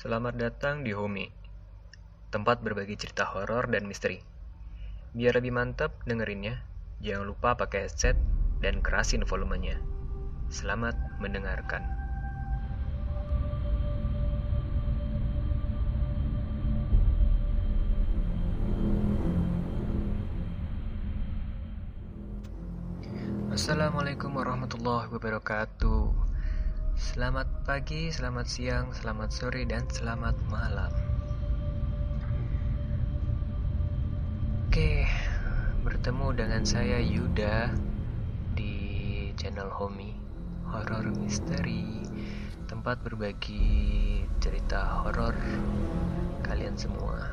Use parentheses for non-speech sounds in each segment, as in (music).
Selamat datang di Homi, tempat berbagi cerita horor dan misteri. Biar lebih mantap dengerinnya, jangan lupa pakai headset dan kerasin volumenya. Selamat mendengarkan. Assalamualaikum warahmatullahi wabarakatuh. Selamat pagi, selamat siang, selamat sore, dan selamat malam. Oke, bertemu dengan saya Yuda di channel Homi Horror Misteri, tempat berbagi cerita horor kalian semua.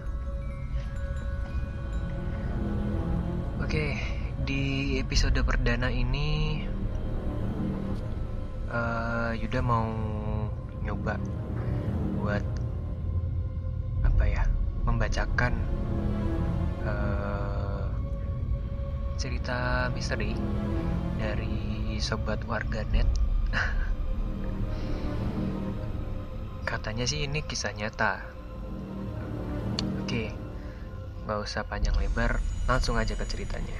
Oke, di episode perdana ini uh, Yuda mau nyoba buat apa ya membacakan uh, cerita misteri dari sobat warganet. (laughs) Katanya sih ini kisah nyata. Oke nggak usah panjang lebar langsung aja ke ceritanya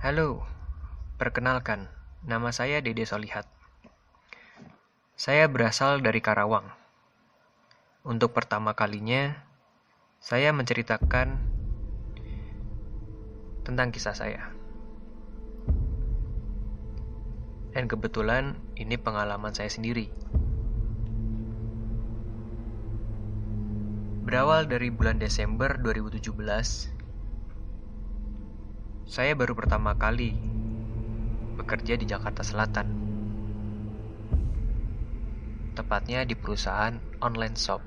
Halo, perkenalkan, nama saya Dede Solihat. Saya berasal dari Karawang. Untuk pertama kalinya, saya menceritakan tentang kisah saya. Dan kebetulan ini pengalaman saya sendiri. Berawal dari bulan Desember 2017, saya baru pertama kali bekerja di Jakarta Selatan. Tepatnya di perusahaan online shop.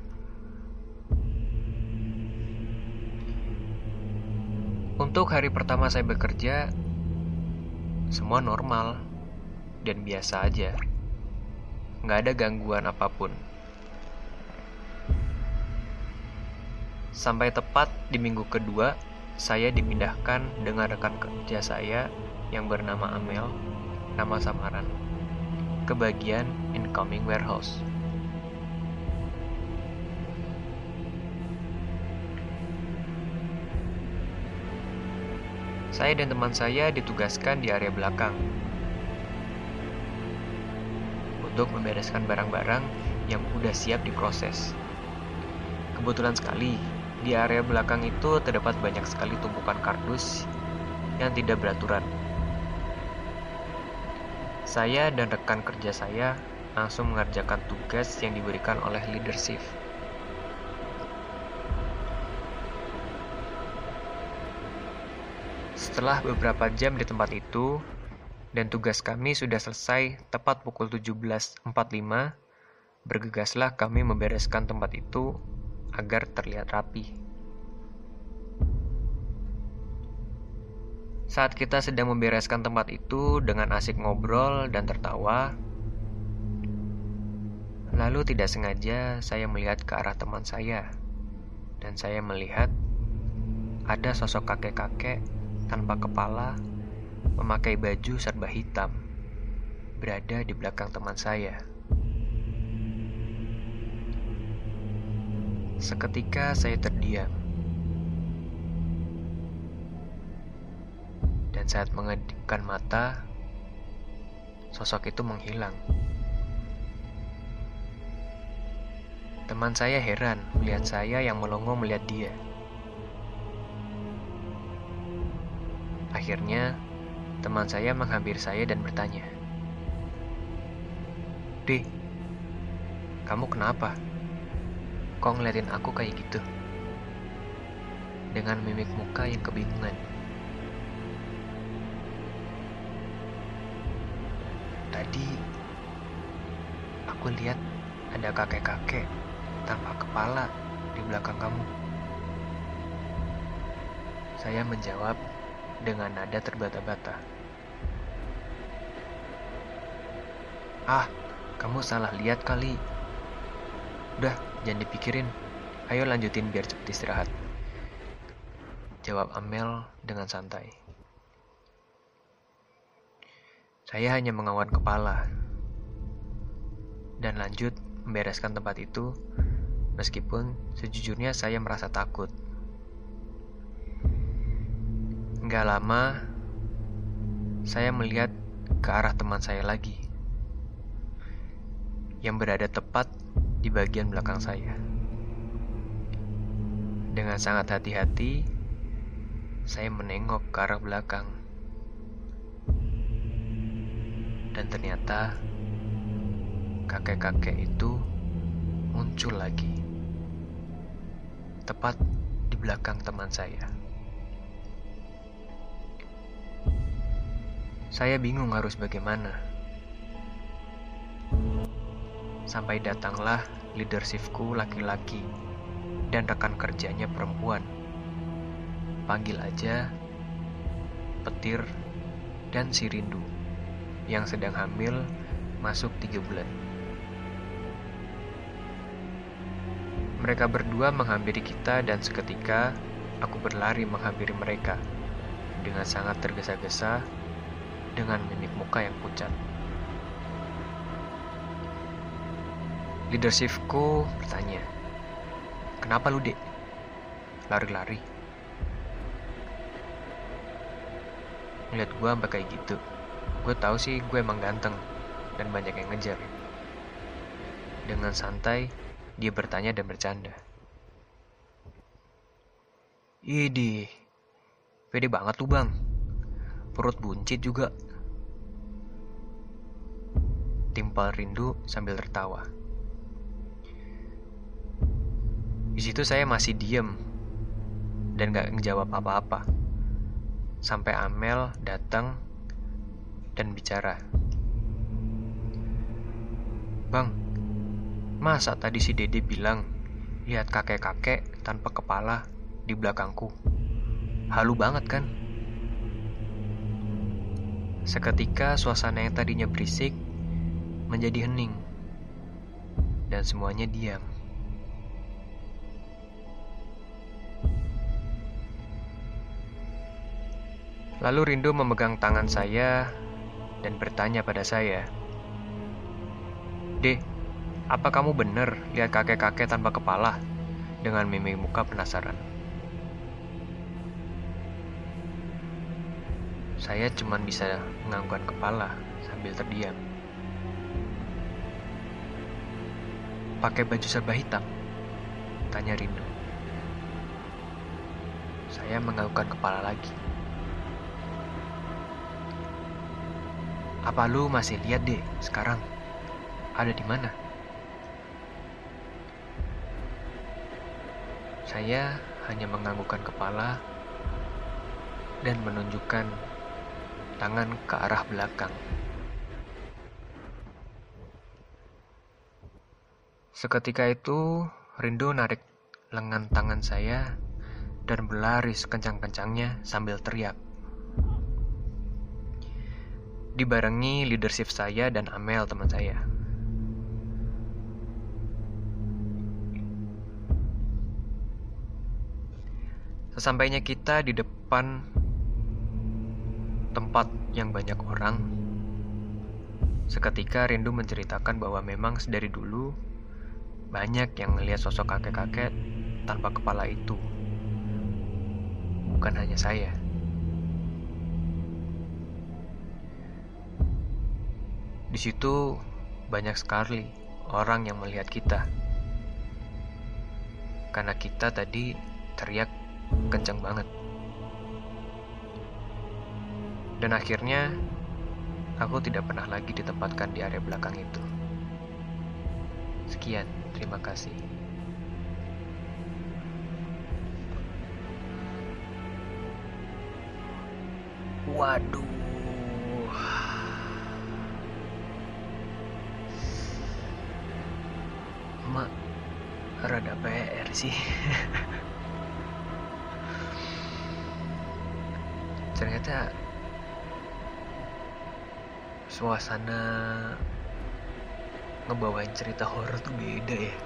Untuk hari pertama saya bekerja, semua normal dan biasa aja. Nggak ada gangguan apa pun. Sampai tepat di minggu kedua, saya dipindahkan dengan rekan kerja saya yang bernama Amel, nama samaran, ke bagian incoming warehouse. Saya dan teman saya ditugaskan di area belakang untuk membereskan barang-barang yang sudah siap diproses. Kebetulan sekali, di area belakang itu terdapat banyak sekali tumpukan kardus yang tidak beraturan. Saya dan rekan kerja saya langsung mengerjakan tugas yang diberikan oleh leadership. Setelah beberapa jam di tempat itu, dan tugas kami sudah selesai tepat pukul 17.45, bergegaslah kami membereskan tempat itu agar terlihat rapi. Saat kita sedang membereskan tempat itu dengan asik ngobrol dan tertawa, lalu tidak sengaja saya melihat ke arah teman saya, dan saya melihat ada sosok kakek-kakek tanpa kepala memakai baju serba hitam berada di belakang teman saya. Seketika saya terdiam. Dan saat mengedipkan mata, sosok itu menghilang. Teman saya heran melihat saya yang melongo melihat dia. Akhirnya, teman saya menghampiri saya dan bertanya, "Dek, kamu kenapa?" Kok ngeliatin aku kayak gitu? Dengan mimik muka yang kebingungan. Tadi aku lihat ada kakek-kakek tanpa kepala di belakang kamu. Saya menjawab dengan nada terbata-bata. Ah, kamu salah lihat kali. Udah, jangan dipikirin. Ayo lanjutin biar cepet istirahat. Jawab Amel dengan santai. Saya hanya mengawan kepala dan lanjut membereskan tempat itu meskipun sejujurnya saya merasa takut. Gak lama, saya melihat ke arah teman saya lagi yang berada tepat di bagian belakang saya. Dengan sangat hati-hati, saya menengok ke arah belakang. Dan ternyata kakek-kakek itu muncul lagi. Tepat di belakang teman saya. Saya bingung harus bagaimana. Sampai datanglah leadershipku laki-laki dan rekan kerjanya perempuan. Panggil aja Petir dan si Rindu yang sedang hamil masuk tiga bulan. Mereka berdua menghampiri kita dan seketika aku berlari menghampiri mereka dengan sangat tergesa-gesa dengan mimik muka yang pucat. Leadershipku bertanya, Kenapa lu, dek? Lari-lari. Lihat gue sampai kayak gitu. Gue tahu sih gue emang ganteng dan banyak yang ngejar. Dengan santai, dia bertanya dan bercanda. Idi, pede banget tuh bang. Perut buncit juga. Timpal rindu sambil tertawa. Di situ saya masih diem dan gak ngejawab apa-apa. Sampai Amel datang dan bicara. Bang, masa tadi si Dede bilang lihat kakek-kakek tanpa kepala di belakangku? Halu banget kan? Seketika suasana yang tadinya berisik menjadi hening dan semuanya diam. Lalu Rindu memegang tangan saya dan bertanya pada saya, "Deh, apa kamu benar lihat kakek-kakek tanpa kepala?" dengan mimik muka penasaran. Saya cuma bisa menganggukkan kepala sambil terdiam. Pakai baju serba hitam? Tanya Rindu. Saya menganggukkan kepala lagi. Apa lu masih lihat deh sekarang? Ada di mana? Saya hanya menganggukkan kepala dan menunjukkan tangan ke arah belakang. Seketika itu, Rindu narik lengan tangan saya dan berlari sekencang-kencangnya sambil teriak. Dibarengi leadership saya dan Amel teman saya. Sesampainya kita di depan tempat yang banyak orang, seketika Rindu menceritakan bahwa memang dari dulu banyak yang melihat sosok kakek-kakek tanpa kepala itu. Bukan hanya saya. Di situ banyak sekali orang yang melihat kita. Karena kita tadi teriak kencang banget. Dan akhirnya, aku tidak pernah lagi ditempatkan di area belakang itu. Sekian, terima kasih. Waduh. Mak, rada PR sih. (laughs) Ternyata suasana ngebawain cerita horor tuh beda ya.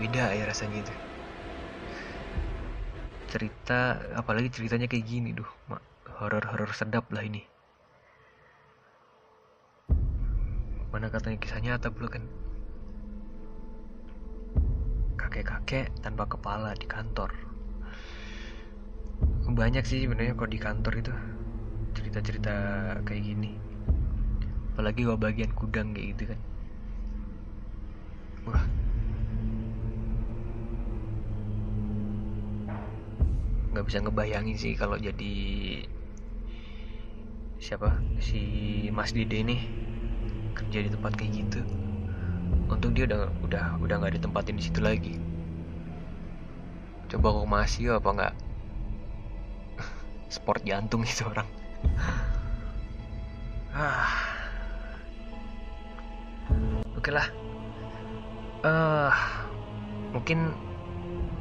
Beda ya rasanya gitu cerita apalagi ceritanya kayak gini duh horor-horor sedap lah ini mana katanya kisah nyata pula kan? Kakek-kakek tanpa kepala di kantor. Banyak sih sebenarnya kalau di kantor itu. Cerita-cerita kayak gini. Apalagi gua bagian kudang kayak gitu kan. Wah. Nggak bisa ngebayangin sih kalau jadi siapa? Si Mas Dide ini kerja di tempat kayak gitu untuk dia udah udah udah nggak ditempatin di situ lagi. Coba kok masih apa nggak? (laughs) Sport jantung itu orang. Ah. Oke lah. Uh, mungkin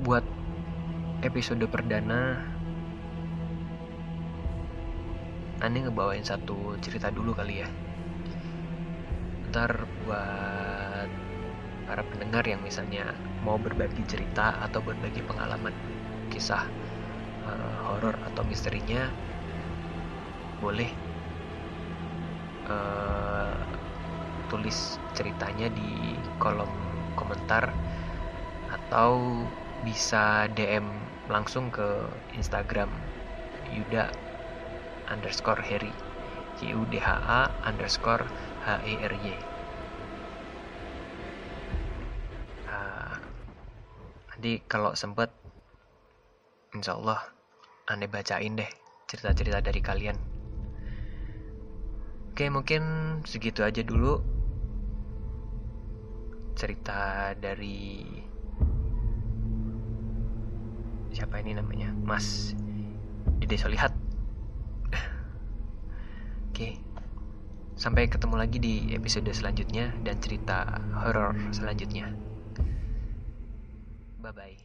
buat episode perdana Ani ngebawain satu cerita dulu kali ya ntar buat para pendengar yang misalnya mau berbagi cerita atau berbagi pengalaman kisah uh, horor atau misterinya boleh uh, tulis ceritanya di kolom komentar atau bisa DM langsung ke Instagram Yuda underscore Harry underscore H E R Y. Uh, kalau sempet Insya Allah aneh bacain deh cerita-cerita dari kalian. Oke mungkin segitu aja dulu cerita dari siapa ini namanya? Mas Dede Solihat. (laughs) Oke sampai ketemu lagi di episode selanjutnya dan cerita horor selanjutnya. Bye bye